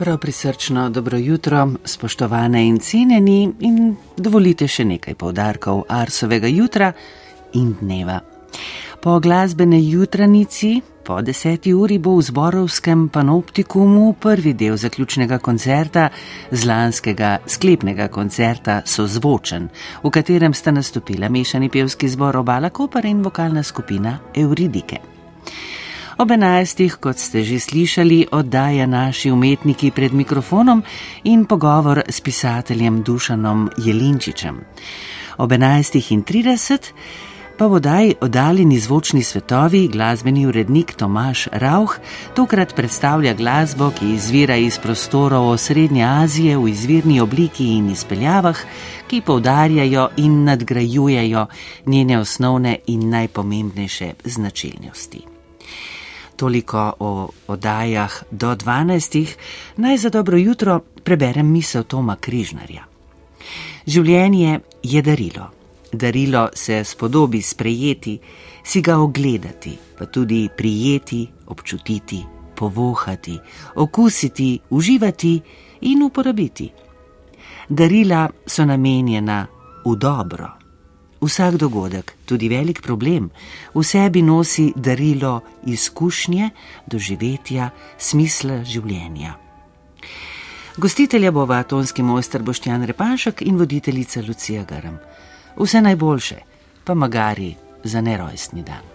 Prav prisrčno dobro jutro, spoštovane in cenjeni, in dovolite še nekaj povdarkov Arsovega jutra in dneva. Po glasbene jutranici, po deseti uri bo v zborovskem panoptikumu prvi del zaključnega koncerta, zlanskega sklepnega koncerta Sozvočen, v katerem sta nastopila mešani pevski zbor Obala Koper in vokalna skupina Euridike. Ob enajstih, kot ste že slišali, oddaja naši umetniki pred mikrofonom in pogovor s pisateljem Dušanom Jelinčičem. Ob enajstih in trideset pa v oddaji oddaljeni zvočni svetovi glasbeni urednik Tomaš Rauh tokrat predstavlja glasbo, ki izvira iz prostorov Srednje Azije v izvirni obliki in izpeljavah, ki poudarjajo in nadgrajujejo njene osnovne in najpomembnejše značilnosti toliko o oddajah do 12. Naj za dobro jutro preberem misel Toma Križnarja. Življenje je darilo. Darilo se spodobi sprejeti, si ga ogledati, pa tudi prijeti, občutiti, povohati, okusiti, uživati in uporabiti. Darila so namenjena v dobro. Vsak dogodek, tudi velik problem, v sebi nosi darilo izkušnje, doživetja, smisla življenja. Gostitelja bo atomski mojster Boštjan Repanšek in voditeljica Lucija Garam. Vse najboljše, pa magari za nerojstni dan.